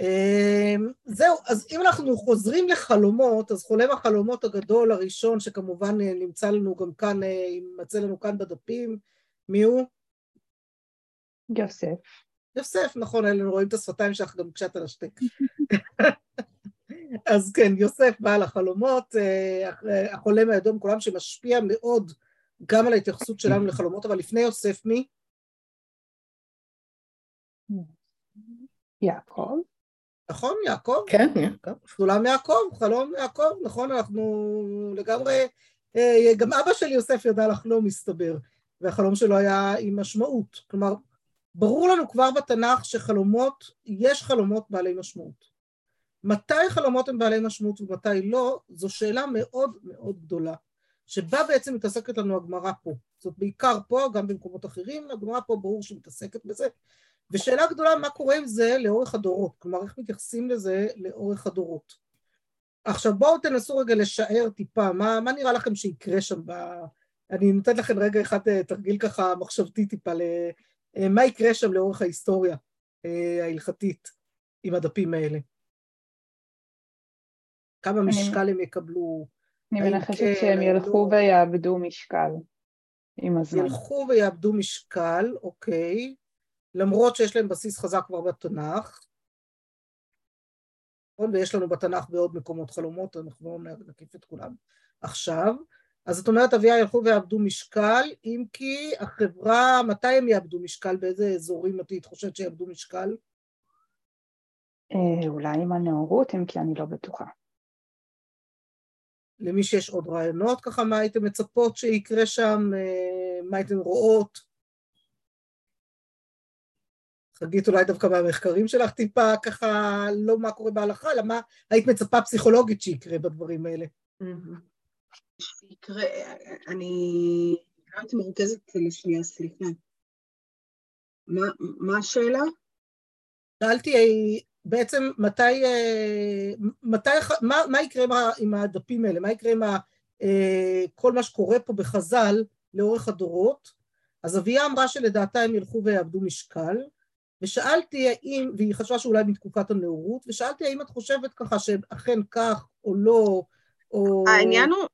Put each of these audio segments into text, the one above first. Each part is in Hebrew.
אמ, זהו, אז אם אנחנו חוזרים לחלומות, אז חולם החלומות הגדול הראשון, שכמובן אה, נמצא לנו גם כאן, אה, יימצא לנו כאן בדפים, מי הוא? יוסף. יוסף, נכון, אלה רואים את השפתיים שלך גם על השתק. אז כן, יוסף בעל החלומות, אה, החולם האדום, כולם שמשפיע מאוד גם על ההתייחסות שלנו לחלומות, אבל לפני יוסף מי? יעקב. נכון, יעקב? כן, יעקב. סולם יעקב, חלום יעקב, נכון, אנחנו לגמרי, אה, גם אבא של יוסף ידע לחלום, מסתבר, והחלום שלו היה עם משמעות. כלומר, ברור לנו כבר בתנ"ך שחלומות, יש חלומות בעלי משמעות. מתי חלומות הם בעלי משמעות ומתי לא, זו שאלה מאוד מאוד גדולה, שבה בעצם מתעסקת לנו הגמרא פה. זאת בעיקר פה, גם במקומות אחרים, הגמרא פה ברור שהיא מתעסקת בזה, ושאלה גדולה, מה קורה עם זה לאורך הדורות? כלומר, איך מתייחסים לזה לאורך הדורות? עכשיו בואו תנסו רגע לשער טיפה, מה, מה נראה לכם שיקרה שם ב... אני נותנת לכם רגע אחד אה, תרגיל ככה מחשבתי טיפה, ל... אה, מה יקרה שם לאורך ההיסטוריה אה, ההלכתית עם הדפים האלה? כמה אני... משקל הם יקבלו? אני מנחשת כן, שהם ילכו לא... ויאבדו משקל עם הזמן. ילכו ויאבדו משקל, אוקיי. למרות שיש להם בסיס חזק כבר בתנ"ך, נכון? ויש לנו בתנ"ך בעוד מקומות חלומות, אנחנו לא נקיף את כולם עכשיו. אז זאת אומרת, אביה ילכו ויאבדו משקל, אם כי החברה, מתי הם יאבדו משקל? באיזה אזורים את חושבת שיאבדו משקל? אה, אולי עם הנאורות, אם כי אני לא בטוחה. למי שיש עוד רעיונות ככה, מה הייתם מצפות שיקרה שם, אה, מה הייתם רואות? חגית אולי דווקא מהמחקרים שלך טיפה ככה, לא מה קורה בהלכה, אלא מה היית מצפה פסיכולוגית שיקרה בדברים האלה. שיקרה, אני הייתי מרוכזת לשנייה, סליחה. מה, מה השאלה? שאלתי בעצם מתי, מתי מה, מה יקרה עם הדפים האלה, מה יקרה עם ה, כל מה שקורה פה בחז"ל לאורך הדורות, אז אביה אמרה שלדעתה הם ילכו ויאבדו משקל, ושאלתי האם, והיא חשבה שאולי מתקופת הנאורות, ושאלתי האם את חושבת ככה שאכן כך או לא, או... העניין הוא,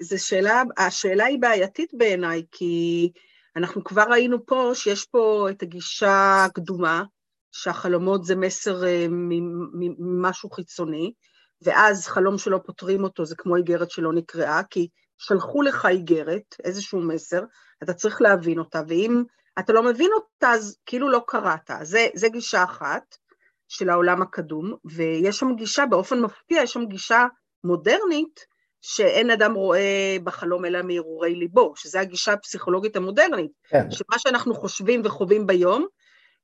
זה שאלה, השאלה היא בעייתית בעיניי, כי אנחנו כבר ראינו פה שיש פה את הגישה הקדומה, שהחלומות זה מסר אה, ממשהו חיצוני, ואז חלום שלא פותרים אותו זה כמו איגרת שלא נקראה, כי שלחו לך איגרת, איזשהו מסר, אתה צריך להבין אותה, ואם אתה לא מבין אותה, אז כאילו לא קראת. זה, זה גישה אחת של העולם הקדום, ויש שם גישה, באופן מפתיע, יש שם גישה מודרנית, שאין אדם רואה בחלום אלא מהרהורי ליבו, שזו הגישה הפסיכולוגית המודרנית, כן. שמה שאנחנו חושבים וחווים ביום,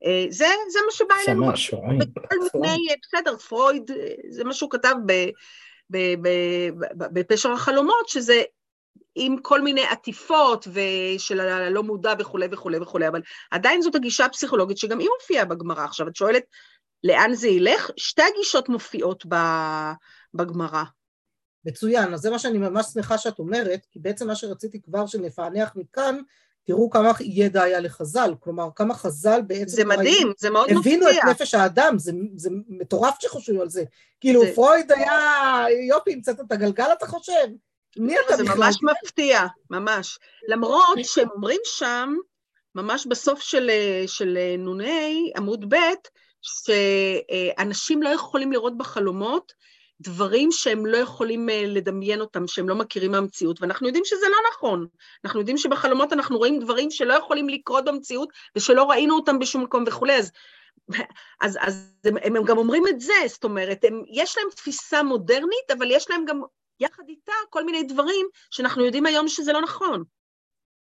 אה, זה, זה מה שבא אלינו. שמע, שומעים. בסדר, פרויד, אה, זה מה שהוא כתב בפשר החלומות, שזה עם כל מיני עטיפות ושל הלא מודע וכולי וכולי וכולי, אבל עדיין זאת הגישה הפסיכולוגית שגם היא מופיעה בגמרא. עכשיו, את שואלת לאן זה ילך? שתי הגישות מופיעות בגמרא. מצוין, אז זה מה שאני ממש שמחה שאת אומרת, כי בעצם מה שרציתי כבר שנפענח מכאן, תראו כמה ידע היה לחז"ל, כלומר כמה חז"ל בעצם... זה מדהים, זה מאוד מפתיע. הבינו את נפש האדם, זה, זה מטורף שחושבים על זה. כאילו זה... פרויד היה, יופי, המצאת את הגלגל אתה חושב? מי אתה בכלל? זה ממש מפתיע, ממש. למרות שהם אומרים שם, ממש בסוף של, של נ"ה, עמוד ב', שאנשים לא יכולים לראות בחלומות דברים שהם לא יכולים לדמיין אותם, שהם לא מכירים מהמציאות, ואנחנו יודעים שזה לא נכון. אנחנו יודעים שבחלומות אנחנו רואים דברים שלא יכולים לקרות במציאות, ושלא ראינו אותם בשום מקום וכולי, אז... אז, אז הם, הם גם אומרים את זה, זאת אומרת, הם, יש להם תפיסה מודרנית, אבל יש להם גם יחד איתה כל מיני דברים שאנחנו יודעים היום שזה לא נכון.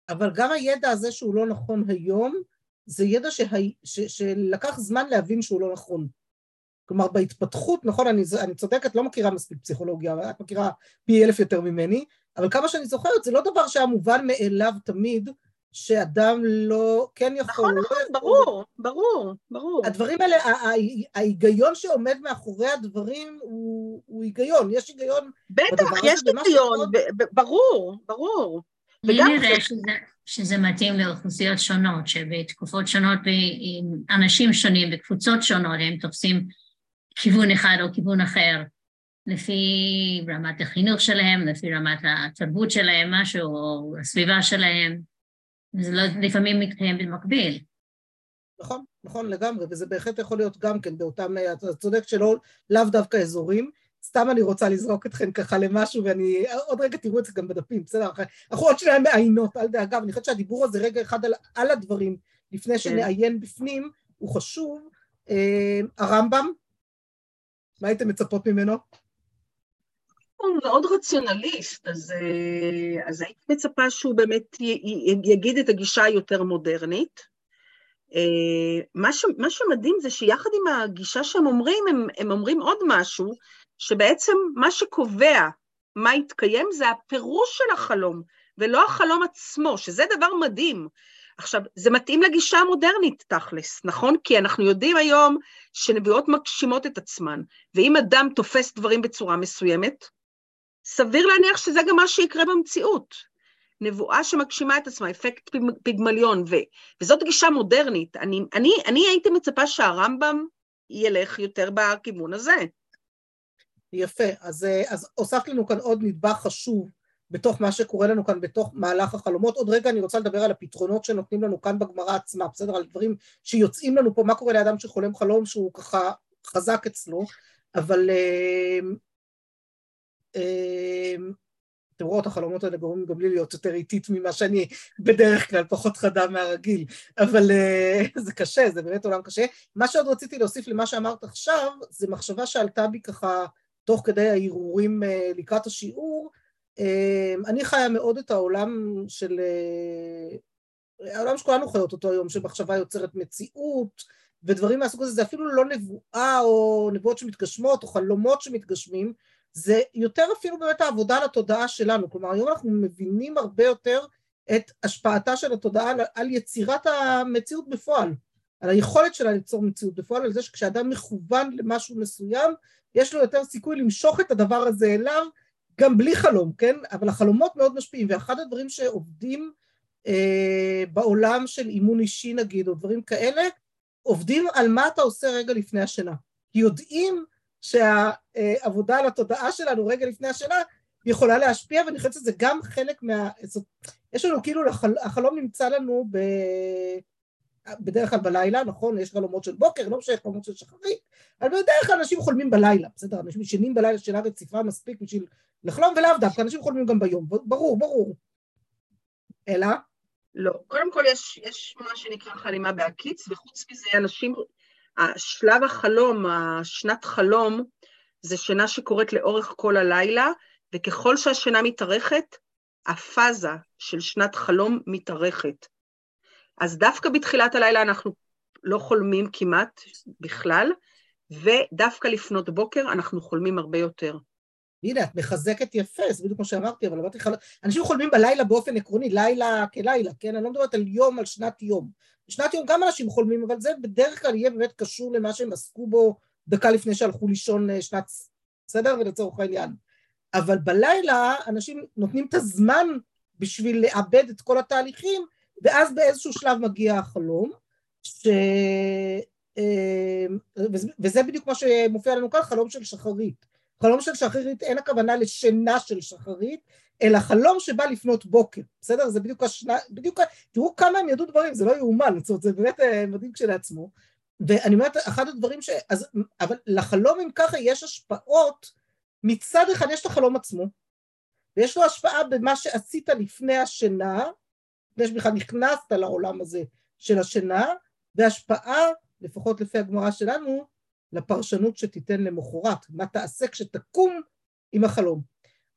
אבל גם הידע הזה שהוא לא נכון היום, זה ידע שה... ש... שלקח זמן להבין שהוא לא נכון. כלומר, בהתפתחות, נכון, אני, אני צודקת, לא מכירה מספיק פסיכולוגיה, את מכירה פי אלף יותר ממני, אבל כמה שאני זוכרת, זה לא דבר שהיה מובן מאליו תמיד, שאדם לא, כן יכול... נכון, נכון, לא ברור, ברור, ברור. הדברים האלה, ההיגיון שעומד מאחורי הדברים הוא, הוא היגיון, יש היגיון בטח, יש היגיון, ברור, ברור. לי נראה שזה, שזה מתאים לאוכלוסיות שונות, שבתקופות שונות עם אנשים שונים, בקבוצות שונות, הם תופסים כיוון אחד או כיוון אחר, לפי רמת החינוך שלהם, לפי רמת התרבות שלהם, משהו, או הסביבה שלהם. זה לא, לפעמים מתקיים במקביל. נכון, נכון לגמרי, וזה בהחלט יכול להיות גם כן באותם, אתה צודק שלא, לאו דווקא אזורים, סתם אני רוצה לזרוק אתכם ככה למשהו, ואני, עוד רגע תראו את זה גם בדפים, בסדר? אנחנו עוד שניה מעיינות, אל דאגה, ואני חושבת שהדיבור הזה רגע אחד על, על הדברים, לפני כן. שנעיין בפנים, הוא חשוב. אה, הרמב"ם, מה הייתם מצפות ממנו? הוא מאוד רציונליסט, אז, אה, אז הייתי מצפה שהוא באמת י, י, יגיד את הגישה היותר מודרנית. אה, מה, ש, מה שמדהים זה שיחד עם הגישה שהם אומרים, הם, הם אומרים עוד משהו, שבעצם מה שקובע מה יתקיים זה הפירוש של החלום, ולא החלום עצמו, שזה דבר מדהים. עכשיו, זה מתאים לגישה המודרנית, תכלס, נכון? כי אנחנו יודעים היום שנביאות מגשימות את עצמן, ואם אדם תופס דברים בצורה מסוימת, סביר להניח שזה גם מה שיקרה במציאות. נבואה שמגשימה את עצמה, אפקט פיגמליון, ו, וזאת גישה מודרנית. אני, אני, אני הייתי מצפה שהרמב"ם ילך יותר בכיוון הזה. יפה, אז, אז הוספת לנו כאן עוד נדבך חשוב בתוך מה שקורה לנו כאן בתוך מהלך החלומות. עוד רגע אני רוצה לדבר על הפתרונות שנותנים לנו כאן בגמרא עצמה, בסדר? על דברים שיוצאים לנו פה, מה קורה לאדם שחולם חלום שהוא ככה חזק אצלו, אבל אה, אה, אתם רואות, החלומות האלה גורמים גם לי להיות יותר איטית ממה שאני בדרך כלל, פחות חדה מהרגיל, אבל uh, זה קשה, זה באמת עולם קשה. מה שעוד רציתי להוסיף למה שאמרת עכשיו, זה מחשבה שעלתה בי ככה תוך כדי ההרהורים uh, לקראת השיעור. Uh, אני חיה מאוד את העולם של... Uh, העולם שכולנו חיות אותו היום, שמחשבה יוצרת מציאות, ודברים מהסוג הזה, זה אפילו לא נבואה או נבואות שמתגשמות או חלומות שמתגשמים, זה יותר אפילו באמת העבודה על התודעה שלנו, כלומר היום אנחנו מבינים הרבה יותר את השפעתה של התודעה על, על יצירת המציאות בפועל, על היכולת שלה ליצור מציאות בפועל, על זה שכשאדם מכוון למשהו מסוים, יש לו יותר סיכוי למשוך את הדבר הזה אליו, גם בלי חלום, כן? אבל החלומות מאוד משפיעים, ואחד הדברים שעובדים אה, בעולם של אימון אישי נגיד, או דברים כאלה, עובדים על מה אתה עושה רגע לפני השינה. יודעים שהעבודה על התודעה שלנו רגע לפני השינה יכולה להשפיע, ואני חושבת שזה גם חלק מה... זאת, יש לנו כאילו, החל, החלום נמצא לנו ב... בדרך כלל בלילה, נכון? יש חלומות של בוקר, לא משנה חלומות של שחרית, אבל בדרך כלל אנשים חולמים בלילה, בסדר? אנשים ישנים בלילה שינה רציפה מספיק בשביל לחלום, ולאו דווקא, אנשים חולמים גם ביום, ברור, ברור. אלא? לא. קודם כל יש, יש מה שנקרא חלימה בהקיץ, וחוץ מזה אנשים השלב החלום, השנת חלום, זה שינה שקורית לאורך כל הלילה, וככל שהשינה מתארכת, הפאזה של שנת חלום מתארכת. אז דווקא בתחילת הלילה אנחנו לא חולמים כמעט בכלל, ודווקא לפנות בוקר אנחנו חולמים הרבה יותר. הנה, את מחזקת יפה, זה בדיוק כמו שאמרתי, אבל אמרתי לך, אנשים חולמים בלילה באופן עקרוני, לילה כלילה, כן? אני לא מדברת על יום, על שנת יום. בשנת יום גם אנשים חולמים, אבל זה בדרך כלל יהיה באמת קשור למה שהם עסקו בו דקה לפני שהלכו לישון אה, שנת, בסדר? ולצורך העניין. אבל בלילה אנשים נותנים את הזמן בשביל לאבד את כל התהליכים, ואז באיזשהו שלב מגיע החלום, ש... אה, וזה בדיוק מה שמופיע לנו כאן, חלום של שחרית. חלום של שחרית אין הכוונה לשינה של שחרית, אלא חלום שבא לפנות בוקר, בסדר? זה בדיוק השנה, בדיוק, תראו כמה הם ידעו דברים, זה לא יאומן, זאת אומרת, זה באמת אה, מדהים כשלעצמו. ואני אומרת, אחד הדברים ש... אז, אבל לחלום אם ככה יש השפעות, מצד אחד יש את החלום עצמו, ויש לו השפעה במה שעשית לפני השינה, לפני שבכלל נכנסת לעולם הזה של השינה, והשפעה, לפחות לפי הגמרא שלנו, לפרשנות שתיתן למחרת, מה תעשה כשתקום עם החלום.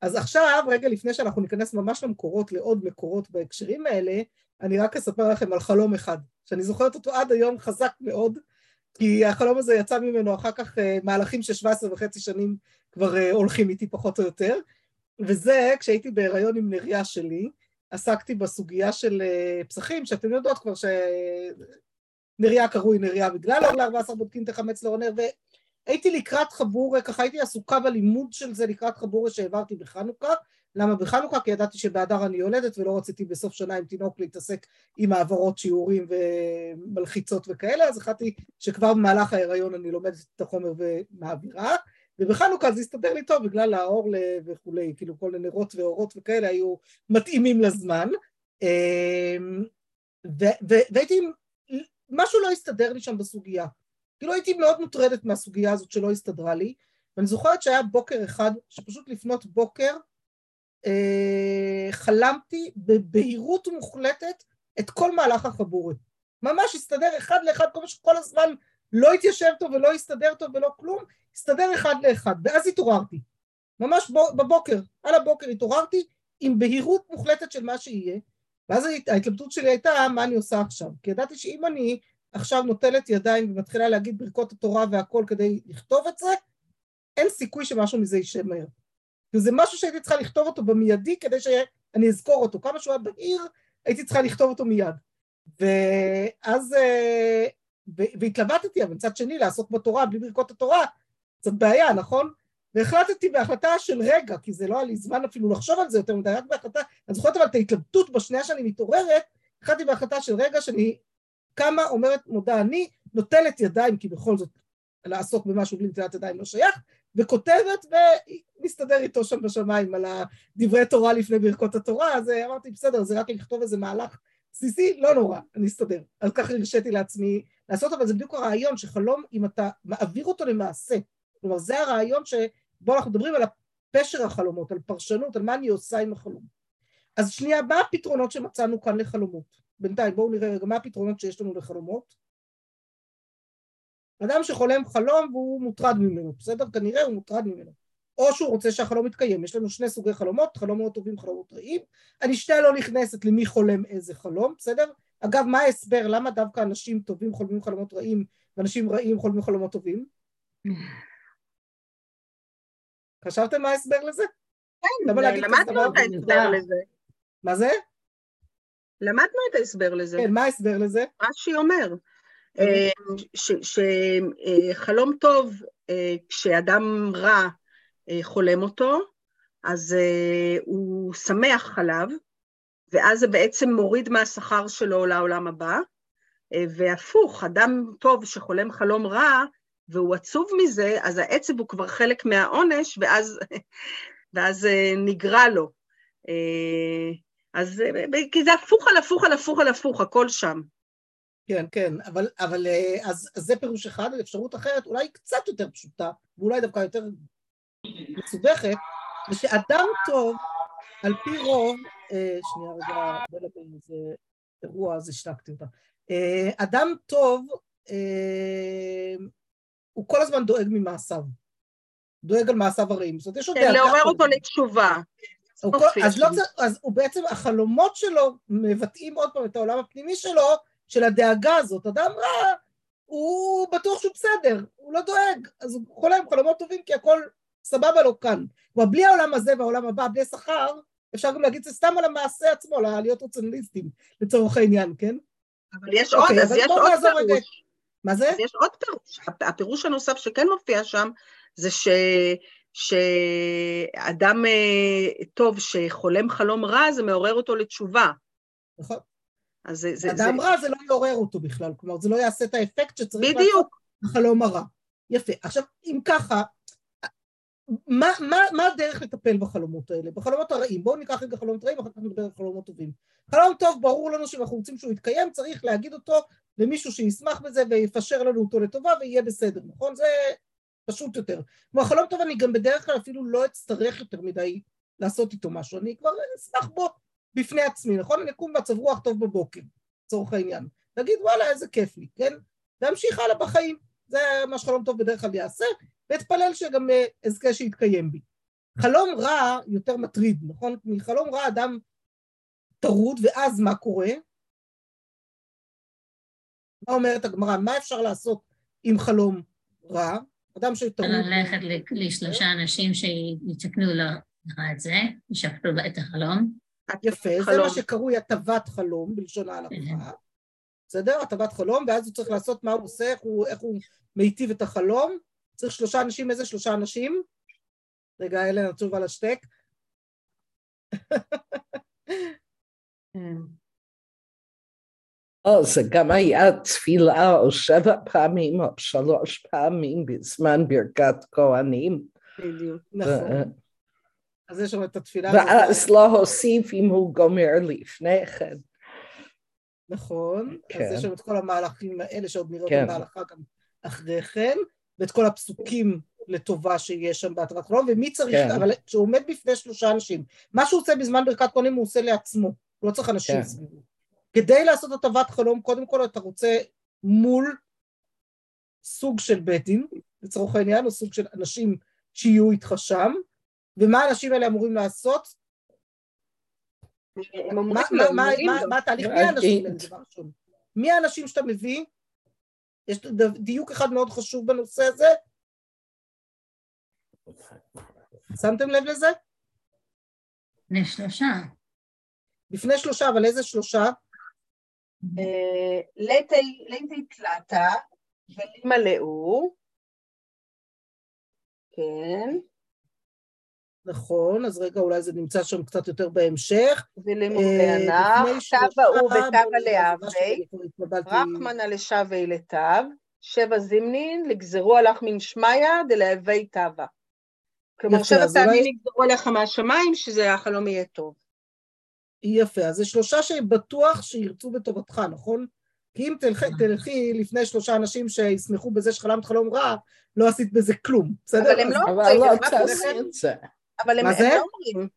אז עכשיו, רגע לפני שאנחנו ניכנס ממש למקורות, לעוד מקורות בהקשרים האלה, אני רק אספר לכם על חלום אחד, שאני זוכרת אותו עד היום חזק מאוד, כי החלום הזה יצא ממנו אחר כך אה, מהלכים של 17 וחצי שנים כבר אה, הולכים איתי פחות או יותר, וזה כשהייתי בהיריון עם נריה שלי, עסקתי בסוגיה של אה, פסחים, שאתם יודעות כבר שנריה קרוי נריה בגלל אור ל-14 בודקים את החמץ לאור נר, הייתי לקראת חבורה, ככה הייתי עסוקה בלימוד של זה לקראת חבורה שהעברתי בחנוכה, למה בחנוכה? כי ידעתי שבאדר אני יולדת ולא רציתי בסוף שנה עם תינוק להתעסק עם העברות שיעורים ומלחיצות וכאלה, אז החלטתי שכבר במהלך ההיריון אני לומדת את החומר ומעבירה, ובחנוכה זה הסתדר לי טוב בגלל האור וכולי, כאילו כל הנרות ואורות וכאלה היו מתאימים לזמן. אמ, והייתי, משהו לא הסתדר לי שם בסוגיה. כאילו הייתי מאוד מוטרדת מהסוגיה הזאת שלא הסתדרה לי, ואני זוכרת שהיה בוקר אחד, שפשוט לפנות בוקר, אה, חלמתי בבהירות מוחלטת את כל מהלך החבורת. ממש הסתדר אחד לאחד, כל מה שכל הזמן לא התיישב טוב ולא הסתדר טוב ולא כלום, הסתדר אחד לאחד, ואז התעוררתי. ממש בבוקר, על הבוקר התעוררתי עם בהירות מוחלטת של מה שיהיה, ואז ההתלבטות שלי הייתה מה אני עושה עכשיו, כי ידעתי שאם אני עכשיו נוטלת ידיים ומתחילה להגיד ברכות התורה והכל כדי לכתוב את זה, אין סיכוי שמשהו מזה יישב מהר. וזה משהו שהייתי צריכה לכתוב אותו במיידי כדי שאני אזכור אותו. כמה שהוא היה בהיר, הייתי צריכה לכתוב אותו מיד. ואז, אה, והתלבטתי, אבל מצד שני, לעסוק בתורה בלי ברכות התורה, קצת בעיה, נכון? והחלטתי בהחלטה של רגע, כי זה לא היה לי זמן אפילו לחשוב על זה יותר מדי, רק בהחלטה, אני זוכרת אבל את ההתלבטות בשנייה שאני מתעוררת, החלטתי בהחלטה של רגע שאני קמה, אומרת, מודה אני, נוטלת ידיים, כי בכל זאת לעסוק במשהו בלי נטילת ידיים לא שייך, וכותבת ומסתדר איתו שם בשמיים על הדברי תורה לפני ברכות התורה, אז אמרתי, בסדר, זה רק לכתוב איזה מהלך בסיסי, לא נורא, אני אסתדר. אז ככה הרשיתי לעצמי לעשות, אבל זה בדיוק הרעיון שחלום, אם אתה מעביר אותו למעשה, כלומר, זה הרעיון שבו אנחנו מדברים על פשר החלומות, על פרשנות, על מה אני עושה עם החלום. אז שנייה, מה הפתרונות שמצאנו כאן לחלומות? בינתיים, בואו נראה רגע מה הפתרונות שיש לנו לחלומות. אדם שחולם חלום והוא מוטרד ממנו, בסדר? כנראה הוא מוטרד ממנו. או שהוא רוצה שהחלום יתקיים. יש לנו שני סוגי חלומות, חלומות טובים, חלומות רעים. אני שנייה לא נכנסת למי חולם איזה חלום, בסדר? אגב, מה ההסבר? למה דווקא אנשים טובים חולמים חלומות רעים ואנשים רעים חולמים חלומות טובים? חשבתם מה ההסבר לזה? כן, למדנו את ההסבר לזה. מה זה? למדנו את ההסבר לזה. כן, מה ההסבר לזה? רש"י אומר, אה, שחלום טוב, אה, כשאדם רע אה, חולם אותו, אז הוא שמח עליו, ואז זה בעצם מוריד מהשכר שלו לעולם הבא, והפוך, אדם טוב שחולם חלום רע, והוא עצוב מזה, אז העצב הוא כבר חלק מהעונש, ואז, ואז נגרע לו. אז כי זה הפוך על הפוך על הפוך על הפוך, הכל שם. כן, כן, אבל, אבל אז, אז זה פירוש אחד, אפשרות אחרת, אולי קצת יותר פשוטה, ואולי דווקא יותר מסובכת, זה שאדם טוב, על פי רוב, אה, שנייה רגע, בוא נבין איזה אירוע, אז השתקתי אותה. אה, אדם טוב, אה, הוא כל הזמן דואג ממעשיו. דואג על מעשיו הרעים. זאת אומרת, יש עוד כן, לעורר אותו לתשובה. אז, לא, אז הוא בעצם, החלומות שלו מבטאים עוד פעם את העולם הפנימי שלו, של הדאגה הזאת. אדם רע, הוא בטוח שהוא בסדר, הוא לא דואג, אז הוא חולם חלומות טובים כי הכל סבבה לו כאן. כלומר, בלי העולם הזה והעולם הבא, בלי שכר, אפשר גם להגיד זה סתם על המעשה עצמו, להיות רציונליסטים לצורך העניין, כן? אבל יש עוד, אוקיי, אז יש עוד פירוש. מה זה? יש עוד פירוש. הפירוש הנוסף שכן מופיע שם, זה ש... שאדם אה, טוב שחולם חלום רע, זה מעורר אותו לתשובה. נכון. אז זה... זה אדם זה... רע זה לא יעורר אותו בכלל, כלומר זה לא יעשה את האפקט שצריך בדיוק. לעשות בחלום הרע. יפה. עכשיו, אם ככה, מה, מה, מה הדרך לטפל בחלומות האלה? בחלומות הרעים, בואו ניקח רגע חלומות רעים, אחר כך נדבר על חלומות טובים. חלום טוב, ברור לנו שאם אנחנו רוצים שהוא יתקיים, צריך להגיד אותו למישהו שישמח בזה ויפשר לנו אותו לטובה ויהיה בסדר, נכון? זה פשוט יותר. כמו חלום טוב, אני גם בדרך כלל אפילו לא אצטרך יותר מדי לעשות איתו משהו, אני כבר אשמח בו בפני עצמי, נכון? אני אקום מצב רוח טוב בבוקר, לצורך העניין. להגיד, וואלה, איזה כיף לי, כן? להמשיך הלאה בחיים. זה מה שחלום טוב בדרך כלל יעשה, ואתפלל שגם אה, אזכה שיתקיים בי. חלום רע יותר מטריד, נכון? מחלום רע אדם טרוד, ואז מה קורה? מה אומרת הגמרא? מה אפשר לעשות עם חלום רע? אדם שטרוד... ללכת לשלושה אנשים שיתקנו לו את זה, ישפטו את החלום. יפה, זה מה שקרוי הטבת חלום בלשון ההלכה. בסדר? הטבת חלום, ואז הוא צריך לעשות מה הוא עושה, איך הוא, איך הוא מיטיב את החלום. צריך שלושה אנשים, איזה שלושה אנשים? רגע, אלן עצוב על השטק. כן. או, זה גם היה תפילה או שבע פעמים או שלוש פעמים בזמן ברכת כהנים. בדיוק. נכון. אז יש שם את התפילה. ואז לא הוסיף אם הוא גומר לפני כן. נכון, כן. אז יש שם את כל המהלכים האלה שעוד נראה כן. אותם בהלכה גם אחרי כן, ואת כל הפסוקים לטובה שיש שם בהתרת חלום, ומי צריך, כן. אבל כשהוא עומד בפני שלושה אנשים, מה שהוא עושה בזמן ברכת כהנים הוא עושה לעצמו, הוא לא צריך אנשים כן. סביבו. כדי לעשות הטבת חלום, קודם כל אתה רוצה מול סוג של בית דין, לצורך העניין, או סוג של אנשים שיהיו איתך שם, ומה האנשים האלה אמורים לעשות? מה- התהליך? מי. האנשים האלה, דבר ראשון? מי האנשים שאתה מביא? יש דיוק אחד מאוד חשוב בנושא הזה. שמתם לב לזה? בני שלושה. לפני שלושה, אבל איזה שלושה? אה, ליתי תלתה ולימה לאו. כן, נכון, אז רגע, אולי זה נמצא שם קצת יותר בהמשך. ולימו אה, לענף, לפני שלושה, תבה הוא ותבה בואו, לאהבי, אני כבר התבלבלתי. רחמנא לשבי לתב, שבע זימנין, לגזרו עליך מן שמיא דלהווי תבה. כלומר, שבע פעמים יגזרו עליך מהשמיים, שזה החלום יהיה טוב. יפה, אז זה שלושה שבטוח שירצו בטובתך, נכון? כי אם תלכי, תלכי לפני שלושה אנשים שישמחו בזה שחלמת חלום רע, לא עשית בזה כלום, בסדר? אבל הם לא אבל אומרים, לא מה את. אבל הם מה הם? לא אומרים.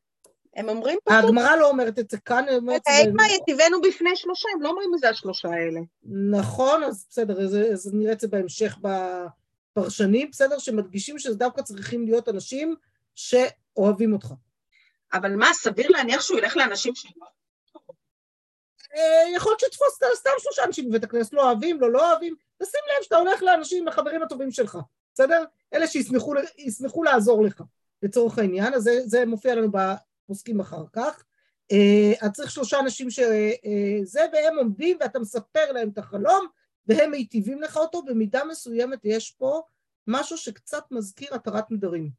הם אומרים פשוט, הגמרא לא אומרת את זה כאן, היא אומרת... האגמה יטיבנו בפני שלושה, הם לא אומרים מי זה השלושה האלה. נכון, אז בסדר, אז, אז נראה את זה בהמשך בפרשנים, בסדר? שמדגישים שזה דווקא צריכים להיות אנשים שאוהבים אותך. אבל מה, סביר להניח שהוא ילך לאנשים ש... אה, יכול להיות שתפוס סתם- שלושה אנשים בבית הכנסת, לא אוהבים, לא לא אוהבים, תשים לב שאתה הולך לאנשים, לחברים הטובים שלך, בסדר? אלה שישמחו לעזור לך, לצורך העניין, אז זה, זה מופיע לנו בפוסקים אחר כך. אה, אז צריך שלושה אנשים שזה, והם עומדים ואתה מספר להם את החלום, והם מיטיבים לך אותו, במידה מסוימת יש פה משהו שקצת מזכיר התרת נדרים.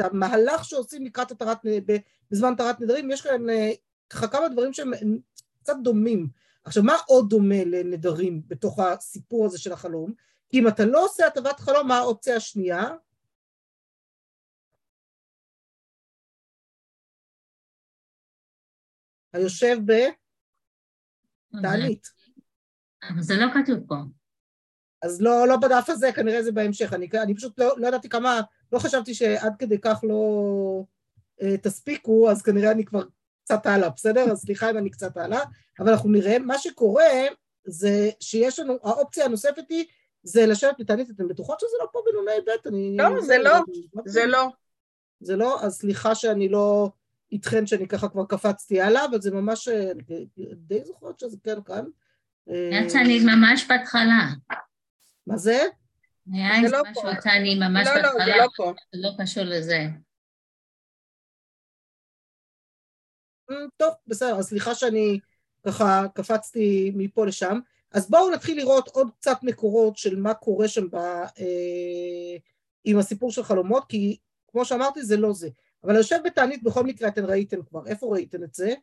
את המהלך שעושים לקראת התרת, בזמן התרת נדרים, יש כאן אה, ככה כמה דברים שהם אה, קצת דומים. עכשיו, מה עוד דומה לנדרים בתוך הסיפור הזה של החלום? כי אם אתה לא עושה הטבת חלום, מה האופציה השנייה? היושב בתענית. אבל זה לא כתוב פה. אז לא, לא בדף הזה, כנראה זה בהמשך. אני, אני פשוט לא, לא ידעתי כמה, לא חשבתי שעד כדי כך לא אה, תספיקו, אז כנראה אני כבר קצת הלאה, בסדר? אז סליחה אם אני קצת הלאה, אבל אנחנו נראה. מה שקורה זה שיש לנו, האופציה הנוספת היא, זה לשבת בתענית, אתן בטוחות שזה לא פה בנ"ב? אני... לא, זה לא, זה לא. זה לא, אז סליחה שאני לא איתכן שאני ככה כבר קפצתי הלאה, אבל זה ממש, אה, אני די זוכרת שזה כן כאן. היה תענית ממש בהתחלה. מה זה? היה זה איזה לא משהו פה. תענית ממש לא, לא, זה בהתחלה, לא פה. זה לא קשור לזה. "אמ, טוב, בסדר, אז סליחה שאני ככה קפצתי מפה לשם. אז בואו נתחיל לראות עוד קצת מקורות של מה קורה שם ב, אה, עם הסיפור של חלומות, כי כמו שאמרתי, זה לא זה. אבל יושב בתענית בכל מקרה אתן ראיתם כבר. איפה ראיתם את זה?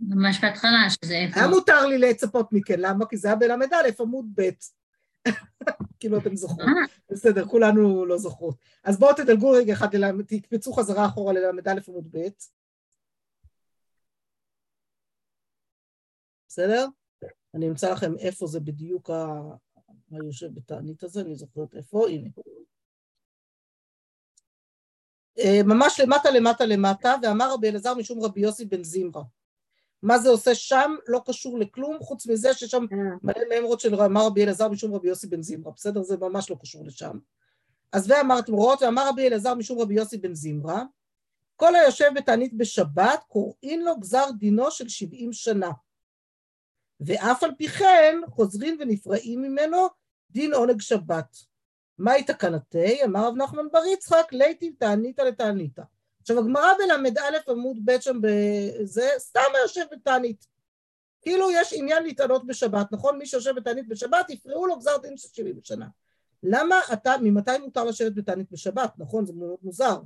ממש בהתחלה, שזה איפה... היה מותר לי לצפות מכן, למה? כי זה היה בל"א, עמוד ב'. כאילו אתם זוכרות. אה, בסדר, כולנו לא זוכרות. אז בואו תדלגו רגע אחד, ללמד- תקפצו חזרה אחורה לל"א עמוד ב'. בסדר? אני אמצא לכם איפה זה בדיוק ה- היושב בתענית הזה, אני זוכרת איפה, הנה. אה, ממש למטה למטה למטה, ואמר רבי אלעזר משום רבי יוסי בן זמרה. מה זה עושה שם לא קשור לכלום, חוץ מזה ששם מלא מימרות של אמר רבי אלעזר משום רבי יוסי בן זמרה, בסדר? זה ממש לא קשור לשם. אז ואמרתם רואות, ואמר רבי אלעזר משום רבי יוסי בן זמרה, כל היושב בתענית בשבת, קוראין לו גזר דינו של שבעים שנה. ואף על פי כן, חוזרים ונפרעים ממנו דין עונג שבת. מהי תקנתי? אמר רב נחמן בר יצחק, ליטיב תעניתא לתעניתא. עכשיו, הגמרא בל"א עמוד ב' שם בזה, סתם היושב בתענית. כאילו יש עניין להתענות בשבת, נכון? מי שיושב בתענית בשבת, יפרעו לו גזר דין של 70 שנה. למה אתה, ממתי מותר לשבת בתענית בשבת, נכון? זה מאוד מוזר.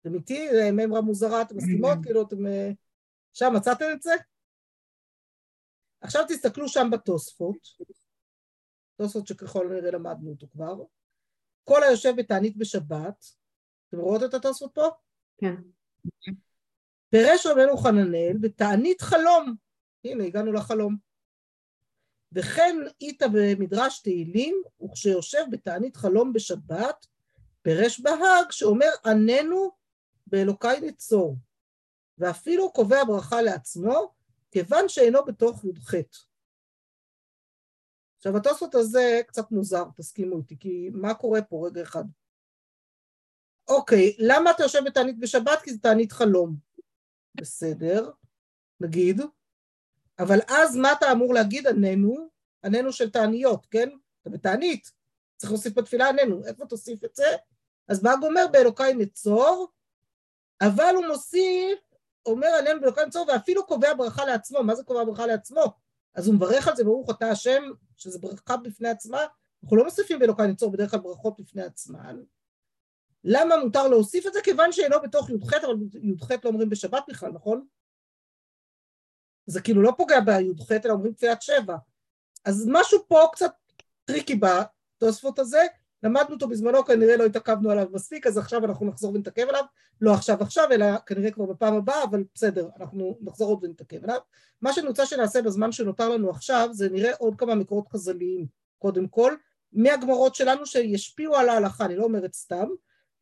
אתם איתי? מימרה מוזרה, אתם מסכימות? כאילו, אתם... אה, שם מצאתם את זה? עכשיו תסתכלו שם בתוספות, תוספות שככל הנראה למדנו אותו כבר. כל היושב בתענית בשבת, אתם רואות את התוספות פה? כן. פירש רבנו חננאל בתענית חלום. הנה, הגענו לחלום. וכן איתה במדרש תהילים, וכשיושב בתענית חלום בשבת, פירש בהאג שאומר עננו באלוקיי נצור, ואפילו קובע ברכה לעצמו, כיוון שאינו בתוך י"ח. עכשיו התוספות הזה קצת מוזר, תסכימו איתי, כי מה קורה פה רגע אחד? אוקיי, למה אתה יושב בתענית בשבת? כי זה תענית חלום. בסדר, נגיד, אבל אז מה אתה אמור להגיד עננו? עננו של תעניות, כן? אתה בתענית, צריך להוסיף בתפילה עננו, איפה תוסיף את זה? אז מה גומר באלוקיי נצור, אבל הוא מוסיף, אומר עננו באלוקיי נצור, ואפילו קובע ברכה לעצמו, מה זה קובע ברכה לעצמו? אז הוא מברך על זה, ברוך אתה השם, שזה ברכה בפני עצמה, אנחנו לא מוסיפים באלוקיי נצור בדרך כלל ברכות בפני עצמן. למה מותר להוסיף את זה? כיוון שאינו בתוך י"ח, אבל י"ח לא אומרים בשבת בכלל, נכון? זה כאילו לא פוגע בי"ח, אלא אומרים תפילת שבע. אז משהו פה קצת טריקי בתוספות הזה, למדנו אותו בזמנו, כנראה לא התעכבנו עליו מספיק, אז עכשיו אנחנו נחזור ונתעכב עליו, לא עכשיו עכשיו, אלא כנראה כבר בפעם הבאה, אבל בסדר, אנחנו נחזור עוד ונתעכב עליו. מה שאני רוצה שנעשה בזמן שנותר לנו עכשיו, זה נראה עוד כמה מקורות חז"ליים, קודם כל, מהגמרות שלנו שישפיעו על ההלכה, אני לא אומרת סתם,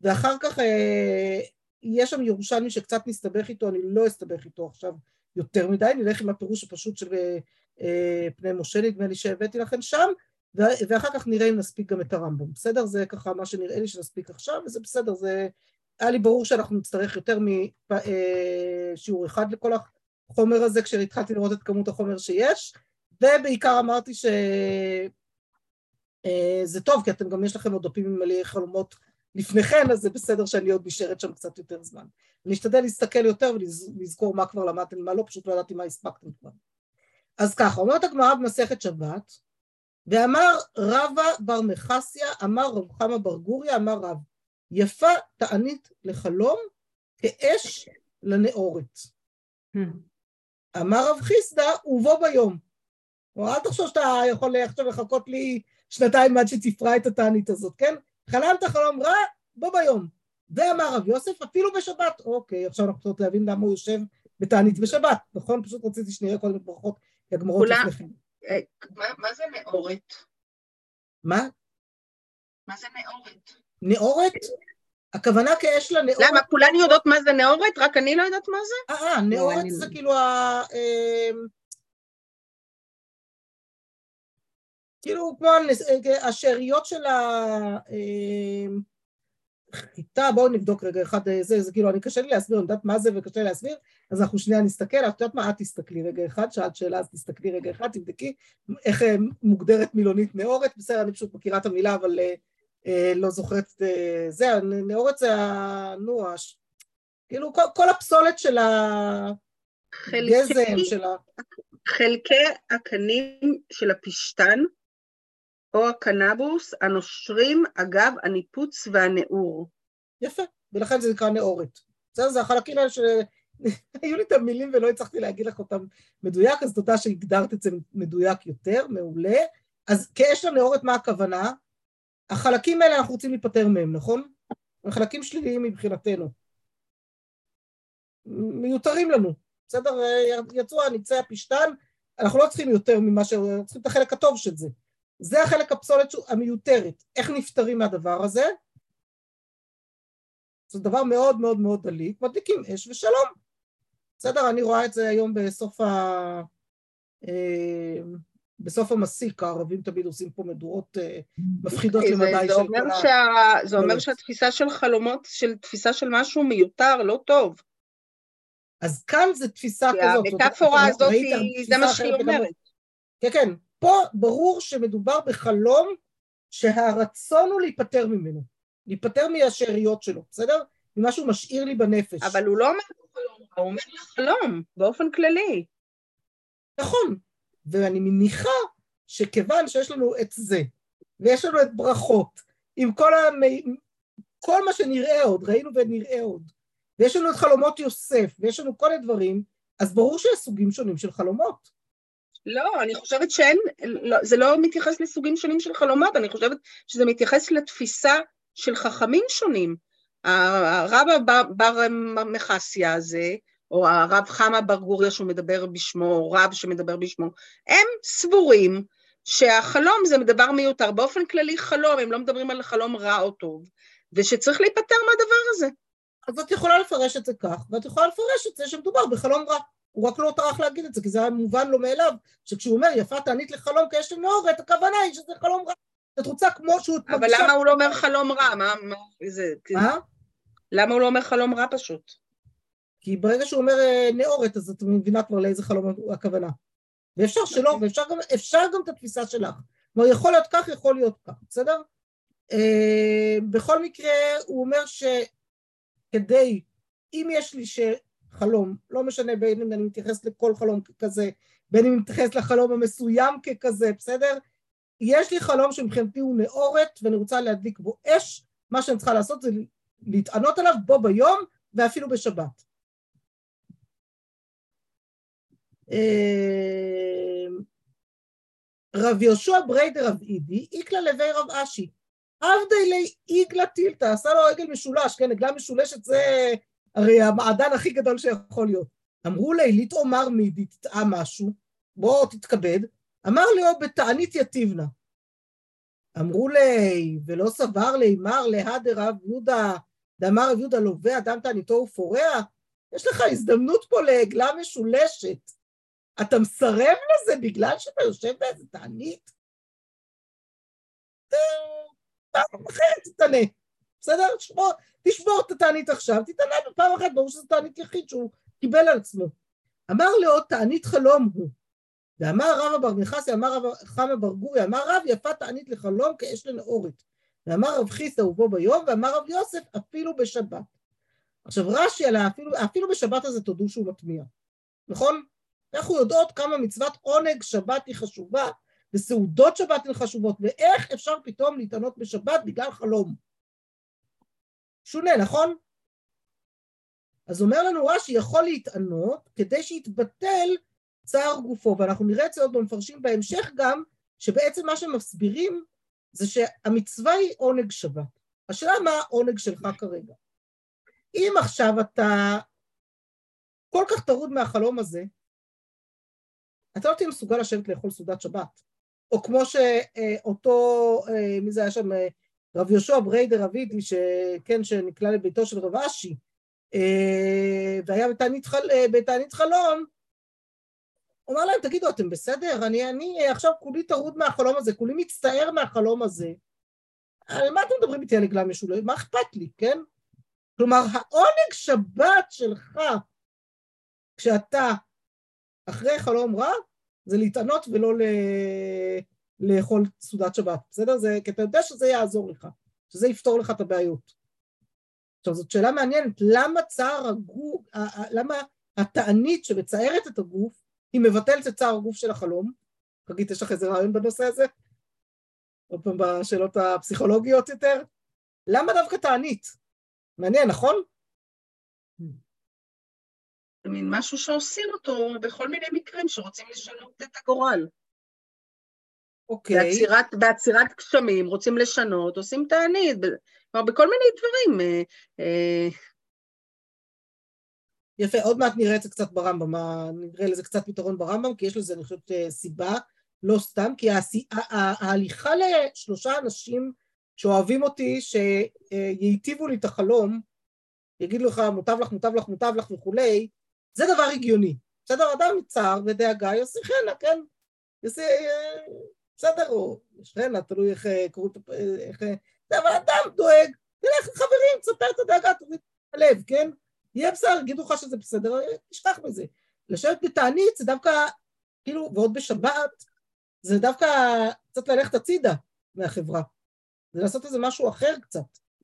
ואחר כך אה, יש שם ירושלמי שקצת נסתבך איתו, אני לא אסתבך איתו עכשיו יותר מדי, נלך עם הפירוש הפשוט של אה, פני משה, נדמה לי שהבאתי לכם שם, ואחר כך נראה אם נספיק גם את הרמב"ם, בסדר? זה ככה מה שנראה לי שנספיק עכשיו, וזה בסדר, זה... היה לי ברור שאנחנו נצטרך יותר משיעור אה, אחד לכל החומר הזה, כשהתחלתי לראות את כמות החומר שיש, ובעיקר אמרתי שזה אה, טוב, כי אתם גם יש לכם עוד דפים מלאי חלומות לפניכם, אז זה בסדר שאני עוד נשארת שם קצת יותר זמן. אני אשתדל להסתכל יותר ולזכור מה כבר למדתם, מה לא, פשוט לא ידעתי מה הספקתם כבר. אז ככה, אומרת הגמרא במסכת שבת, ואמר רבא בר מחסיה, אמר רב חמא בר גוריה, אמר רב, יפה תענית לחלום כאש לנאורת. אמר רב חיסדא, ובו ביום. כלומר, אל תחשוב שאתה יכול עכשיו לחכות לי שנתיים עד שתפרע את התענית הזאת, כן? חלמת חלום רע, בו ביום. ואמר רב יוסף, אפילו בשבת. אוקיי, עכשיו אנחנו צריכים להבין למה הוא יושב בתענית בשבת, נכון? פשוט רציתי שנראה קודם את ברכות הגמרות לפניכם. אה, מה זה נאורת? מה? מה זה נאורת? נאורת? הכוונה כאש לנאורת... למה, כולן יודעות מה זה נאורת? רק אני לא יודעת מה זה? אה, אה נאורת לא, זה כאילו כאילו כמו השאריות של החיטה, בואו נבדוק רגע אחד, זה, זה כאילו, אני קשה לי להסביר, אני יודעת מה זה וקשה לי להסביר, אז אנחנו שנייה נסתכל, את יודעת מה, את תסתכלי רגע אחד, שאלת שאלה, אז תסתכלי רגע אחד, תבדקי איך אה, מוגדרת מילונית נאורת, בסדר, אני פשוט מכירה את המילה, אבל אה, אה, לא זוכרת, אה, זה, נאורת זה ה... נו, הש... כאילו כל, כל הפסולת של הגזם, של ה... חלקי הקנים של הפשתן, או הקנבוס הנושרים אגב הניפוץ והנעור. יפה, ולכן זה נקרא נאורת. בסדר, זה החלקים האלה שהיו לי את המילים ולא הצלחתי להגיד לך אותם מדויק, אז תודה שהגדרת את זה מדויק יותר, מעולה. אז כאש לנאורת מה הכוונה? החלקים האלה אנחנו רוצים להיפטר מהם, נכון? החלקים שליליים מבחינתנו. מיותרים לנו, בסדר? יצאו הניצי הפשתן, אנחנו לא צריכים יותר ממה ש... צריכים את החלק הטוב של זה. זה החלק הפסולת המיותרת. איך נפטרים מהדבר הזה? זה דבר מאוד מאוד מאוד דליק, מדליקים אש ושלום. בסדר, אני רואה את זה היום בסוף ה... אה, בסוף המסיק, הערבים תמיד עושים פה מדורות אה, מפחידות זה, למדי של כל שה... זה אומר שהתפיסה של חלומות, של תפיסה של משהו מיותר, לא טוב. אז כאן זה תפיסה כזאת. המטאפורה הזאת, זה מה שהיא אומרת. כן, כן, פה ברור שמדובר בחלום שהרצון הוא להיפטר ממנו, להיפטר מהשאריות שלו, בסדר? ממה שהוא משאיר לי בנפש. אבל הוא לא אומר חלום, הוא אומר חלום, באופן כללי. נכון, ואני מניחה שכיוון שיש לנו את זה, ויש לנו את ברכות, עם כל, המ... כל מה שנראה עוד, ראינו ונראה עוד, ויש לנו את חלומות יוסף, ויש לנו כל מיני דברים, אז ברור שיש סוגים שונים של חלומות. לא, אני חושבת שאין, לא, זה לא מתייחס לסוגים שונים של חלומות, אני חושבת שזה מתייחס לתפיסה של חכמים שונים. הרב בר מחסיה הזה, או הרב חמה בר גוריה שהוא מדבר בשמו, או רב שמדבר בשמו, הם סבורים שהחלום זה דבר מיותר. באופן כללי חלום, הם לא מדברים על חלום רע או טוב, ושצריך להיפטר מהדבר הזה. אז את יכולה לפרש את זה כך, ואת יכולה לפרש את זה שמדובר בחלום רע. הוא רק לא טרח להגיד את זה, כי זה היה מובן לו מאליו, שכשהוא אומר יפה תענית לחלום כי יש לי מאורת, הכוונה היא שזה חלום רע. את רוצה כמו שהוא... אבל למה הוא לא אומר חלום רע? מה, מה, זה... מה? למה הוא לא אומר חלום רע פשוט? כי ברגע שהוא אומר אה, נאורת, אז את מבינה כבר לאיזה חלום הכוונה. ואפשר שלא, אוקיי. ואפשר גם, גם את התפיסה שלך. כלומר, יכול להיות כך, יכול להיות כך, בסדר? אה, בכל מקרה, הוא אומר שכדי, אם יש לי חלום, לא משנה בין אם אני מתייחס לכל חלום ככזה, בין אם אני מתייחס לחלום המסוים ככזה, בסדר? יש לי חלום שמבחינתי הוא נאורת ואני רוצה להדליק בו אש, מה שאני צריכה לעשות זה להתענות עליו בו ביום ואפילו בשבת. אמ, רב יהושע בריידר רב אידי, איקלה לוי רב אשי. עבדי לי איגלה טילתא, עשה לו עגל משולש, כן, עגלה משולשת זה הרי המעדן הכי גדול שיכול להיות. אמרו לי, לתאמר מידי, תטעם משהו, בוא תתכבד. אמר לי, או בתענית יתיבנה. אמרו לי, ולא סבר לי, מר להא דרב יהודה, דאמר רב יהודה לווה אדם תעניתו ופורע, יש לך הזדמנות פה לעגלה משולשת. אתה מסרב לזה בגלל שאתה יושב באיזה תענית? פעם אחרת תתענה, בסדר? תשבור, תשבור את התענית עכשיו, תתענה בפעם אחת, ברור שזו תענית יחיד שהוא קיבל על עצמו. אמר לעוד תענית חלום הוא. ואמר רבא בר מיכסי, אמר רב חמא בר גורי, אמר רב יפה תענית לחלום כאש לנאורת. ואמר רב חיסא ובו ביום, ואמר רב יוסף אפילו בשבת. עכשיו רש"י על אפילו, אפילו בשבת הזה תודו שהוא מטמיע, נכון? אנחנו יודעות כמה מצוות עונג שבת היא חשובה, וסעודות שבת הן חשובות, ואיך אפשר פתאום להתענות בשבת בגלל חלום. שונה, נכון? אז אומר לנו רש"י, יכול להתענות כדי שיתבטל צער גופו, ואנחנו נראה את זה עוד במפרשים בהמשך גם, שבעצם מה שמסבירים זה שהמצווה היא עונג שבת. השאלה מה העונג שלך כרגע. אם עכשיו אתה כל כך טרוד מהחלום הזה, אתה לא תהיה מסוגל לשבת לאכול סעודת שבת. או כמו שאותו, אה, מי זה היה שם, אה, רב יהושע בריה דרב אידי, שכן, שנקלע לביתו של רב אשי, אה, והיה חל, בתענית חלום, הוא אמר להם, תגידו, אתם בסדר? אני, אני עכשיו כולי טרוד מהחלום הזה, כולי מצטער מהחלום הזה. על מה אתם מדברים איתי על עגלה משולשת? מה אכפת לי, כן? כלומר, העונג שבת שלך, כשאתה אחרי חלום רע, זה להתענות ולא ל... לאכול סעודת שבת, בסדר? זה, כי אתה יודע שזה יעזור לך, שזה יפתור לך את הבעיות. עכשיו, זאת שאלה מעניינת, למה צער הגוף, למה התענית שמצערת את הגוף, היא מבטלת את צער הגוף של החלום? חגית, יש לך איזה רעיון בנושא הזה? עוד פעם בשאלות הפסיכולוגיות יותר? למה דווקא תענית? מעניין, נכון? זה מין משהו שעושים אותו בכל מיני מקרים שרוצים לשנות את הגורל. אוקיי. בעצירת, בעצירת גשמים, רוצים לשנות, עושים תענית, כלומר בכל מיני דברים. אה, אה. יפה, עוד מעט נראה את זה קצת ברמב"ם, נראה לזה קצת פתרון ברמב"ם, כי יש לזה, אני חושבת, אה, סיבה, לא סתם, כי ההליכה לשלושה אנשים שאוהבים אותי, שייטיבו לי את החלום, יגידו לך, מוטב לך, מוטב לך, מוטב לך וכולי, זה דבר הגיוני. בסדר, אדם מצער ודאגה, יעשה חנה, כן? יעשה... בסדר, או שכנה, תלוי איך אה, קוראים את איך... זה, אבל אדם דואג, תלך לחברים, תספר את הדאגה, תוריד את הלב, כן? יהיה בסדר, יגידו לך שזה בסדר, תשכח מזה. לשבת בתענית זה דווקא, כאילו, ועוד בשבת, זה דווקא קצת ללכת הצידה מהחברה. זה לעשות איזה משהו אחר קצת.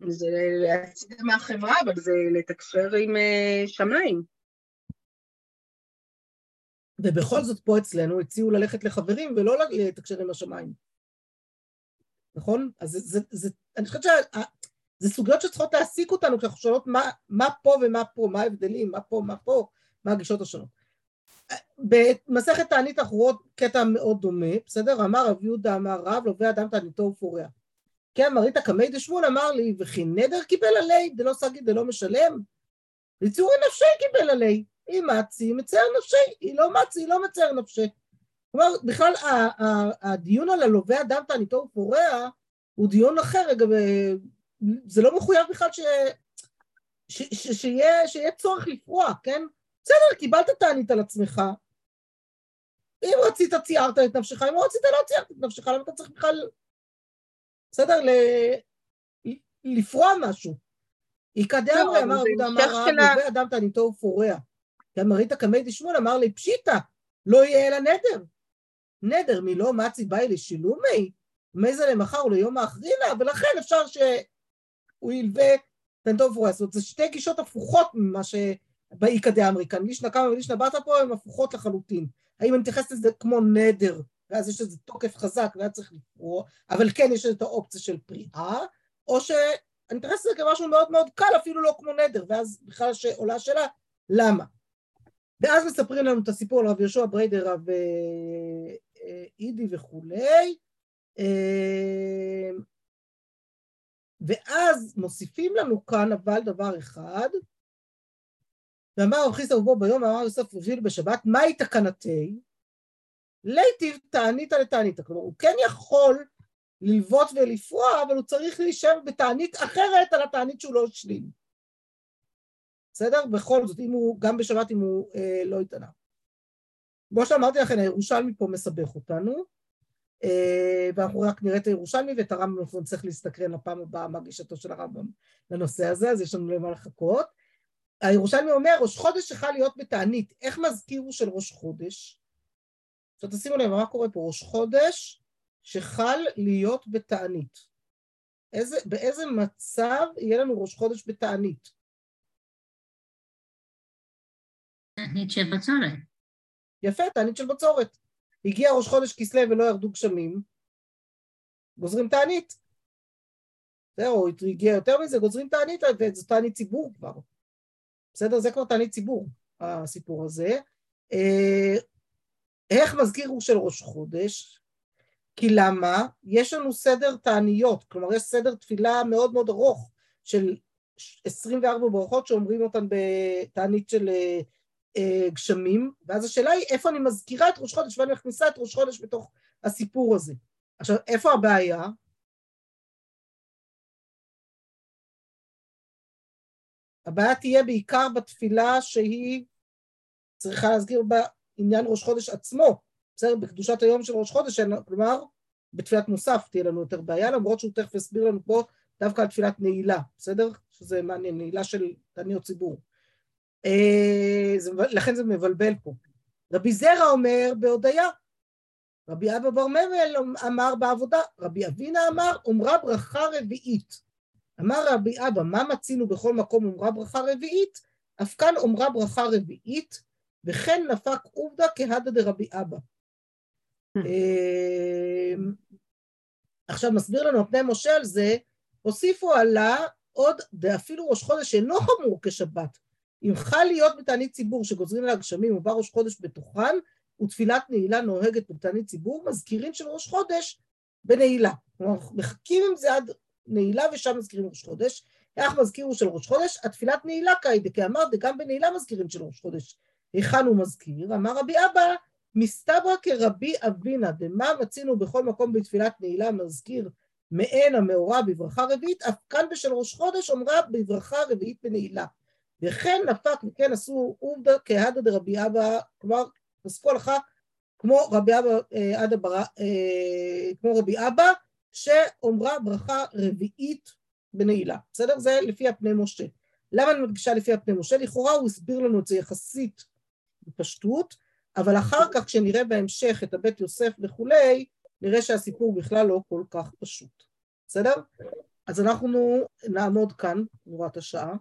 זה להצידה מהחברה, אבל זה לתקשר עם שמיים. ובכל זאת פה אצלנו הציעו ללכת לחברים ולא לתקשר עם השמיים. נכון? אז זה, זה, זה אני חושבת זה סוגיות שצריכות להעסיק אותנו, כי אנחנו שואלות מה, מה פה ומה פה, מה ההבדלים, מה פה, מה פה, מה הגישות השונות. במסכת תענית אנחנו רואות קטע מאוד דומה, בסדר? אמר רב יהודה אמר רב, לווה אדם תעניתו ופורע. כן, מרית הקמי דשמואל אמר לי, וכי נדר קיבל עלי, דלא סגי דלא משלם? ליצורי נפשי קיבל עלי, היא מצי, מצער נפשי, היא לא מצי, היא לא מצער נפשי. כלומר, בכלל הדיון על הלווה אדם תעניתו ופורע הוא דיון אחר, אגב, זה לא מחויב בכלל ש... ש... ש... שיהיה, שיהיה צורך לפרוע, כן? בסדר, קיבלת תענית על עצמך, אם רצית ציירת את נפשך, אם לא רצית לא ציירת את נפשך, למה אתה צריך בכלל, בסדר, ל... לפרוע משהו. איכא דאמרי אמר עבודה אמר רב, לווה אדם תעניתו ופורע. גם מרית קמי דשמואל אמר לי, פשיטא, לא יהיה אלא נדר. נדר מלא מצי באי לשילומי, מי זה למחר וליום האחרינה, ולכן אפשר שהוא ילווה. זאת אומרת, זה שתי גישות הפוכות ממה שבאיכא דאמרי כאן. לישנא קמא ולישנא בתא פה הן הפוכות לחלוטין. האם אני מתייחסת לזה כמו נדר, ואז יש לזה תוקף חזק והיה צריך לפרוע, אבל כן יש את האופציה של פריאה, או שאני מתייחסת לזה כמשהו מאוד מאוד קל, אפילו לא כמו נדר, ואז בכלל עולה השאלה, למה? ואז מספרים לנו את הסיפור על רב יהושע בריידר, רב אה, אה, אידי וכולי, אה, ואז מוסיפים לנו כאן אבל דבר אחד, ואמר רב חיסא ובו ביום אמר יוסף רביל בשבת, מהי תקנתי? ליטיב תענית לתענית. כלומר, הוא כן יכול ללוות ולפרוע, אבל הוא צריך להישאר בתענית אחרת על התענית שהוא לא השלים. בסדר? בכל זאת, אם הוא, גם בשבת אם הוא אה, לא התענה. כמו שאמרתי לכם, הירושלמי פה מסבך אותנו, אה, ואנחנו רק נראה את הירושלמי ואת הרמב"ם, אנחנו נצטרך להסתקרן לפעם הבאה מה גישתו של הרמב"ם לנושא הזה, אז יש לנו למה לחכות. הירושלמי אומר, ראש חודש יכול להיות בתענית. איך מזכירו של ראש חודש? עכשיו תשימו לב, מה קורה פה? ראש חודש שחל להיות בתענית. איזה, באיזה מצב יהיה לנו ראש חודש בתענית? תענית של בצורת. יפה, תענית של בצורת. הגיע ראש חודש כסלו ולא ירדו גשמים, גוזרים תענית. זהו, הגיע יותר מזה, גוזרים תענית, וזו תענית ציבור כבר. בסדר? זה כבר תענית ציבור, הסיפור הזה. אה, איך מזכיר של ראש חודש? כי למה? יש לנו סדר תעניות, כלומר יש סדר תפילה מאוד מאוד ארוך של 24 ברכות שאומרים אותן בתענית של אה, גשמים, ואז השאלה היא איפה אני מזכירה את ראש חודש ואני מכניסה את ראש חודש בתוך הסיפור הזה. עכשיו, איפה הבעיה? הבעיה תהיה בעיקר בתפילה שהיא צריכה להזכיר בעניין ראש חודש עצמו, בסדר? בקדושת היום של ראש חודש, כלומר, בתפילת מוסף תהיה לנו יותר בעיה, למרות שהוא תכף יסביר לנו פה דווקא על תפילת נעילה, בסדר? שזה מעניין, נעילה של תעניות ציבור. אה, זה, לכן זה מבלבל פה. רבי זרע אומר בהודיה, רבי אבא בר ממל אמר בעבודה, רבי אבינה אמר, אומרה ברכה רביעית. אמר רבי אבא, מה מצינו בכל מקום אומרה ברכה רביעית? אף כאן אומרה ברכה רביעית, וכן נפק עובדא כהדא דרבי אבא. אמ, עכשיו מסביר לנו פני משה על זה, הוסיפו עלה עוד, ואפילו ראש חודש אינו חמור כשבת. אם חל להיות בתענית ציבור שגוזרים לה גשמים ובא ראש חודש בתוכן, ותפילת נעילה נוהגת בתענית ציבור, מזכירים של ראש חודש בנעילה. כלומר, מחכים עם זה עד נעילה ושם מזכירים ראש חודש. איך מזכירו של ראש חודש? התפילת נעילה קאידה, כי אמרת, גם בנעילה מזכירים של ראש חודש. היכן הוא מזכיר? אמר רבי אבא, מסתברא כרבי אבינה, דמה מצינו בכל מקום בתפילת נעילה מזכיר מעין המאורע בברכה רביעית, אף כאן בשל ראש חודש אומרה בברכה רביעית בנעילה. וכן נפק וכן עשו עובדא כהדא דרבי אבא, כלומר, פסקו הלכה כמו רבי אבא, אה, עדה ברא, אה, כמו רבי אבא, שאומרה ברכה רביעית בנעילה, בסדר? זה לפי הפני משה. למה אני מדגישה לפי הפני משה? לכאורה הוא הסביר לנו את זה יחסית בפשטות, אבל אחר כך כשנראה בהמשך את הבית יוסף וכולי, נראה שהסיפור בכלל לא כל כך פשוט, בסדר? אז אנחנו נעמוד כאן, נורת השעה.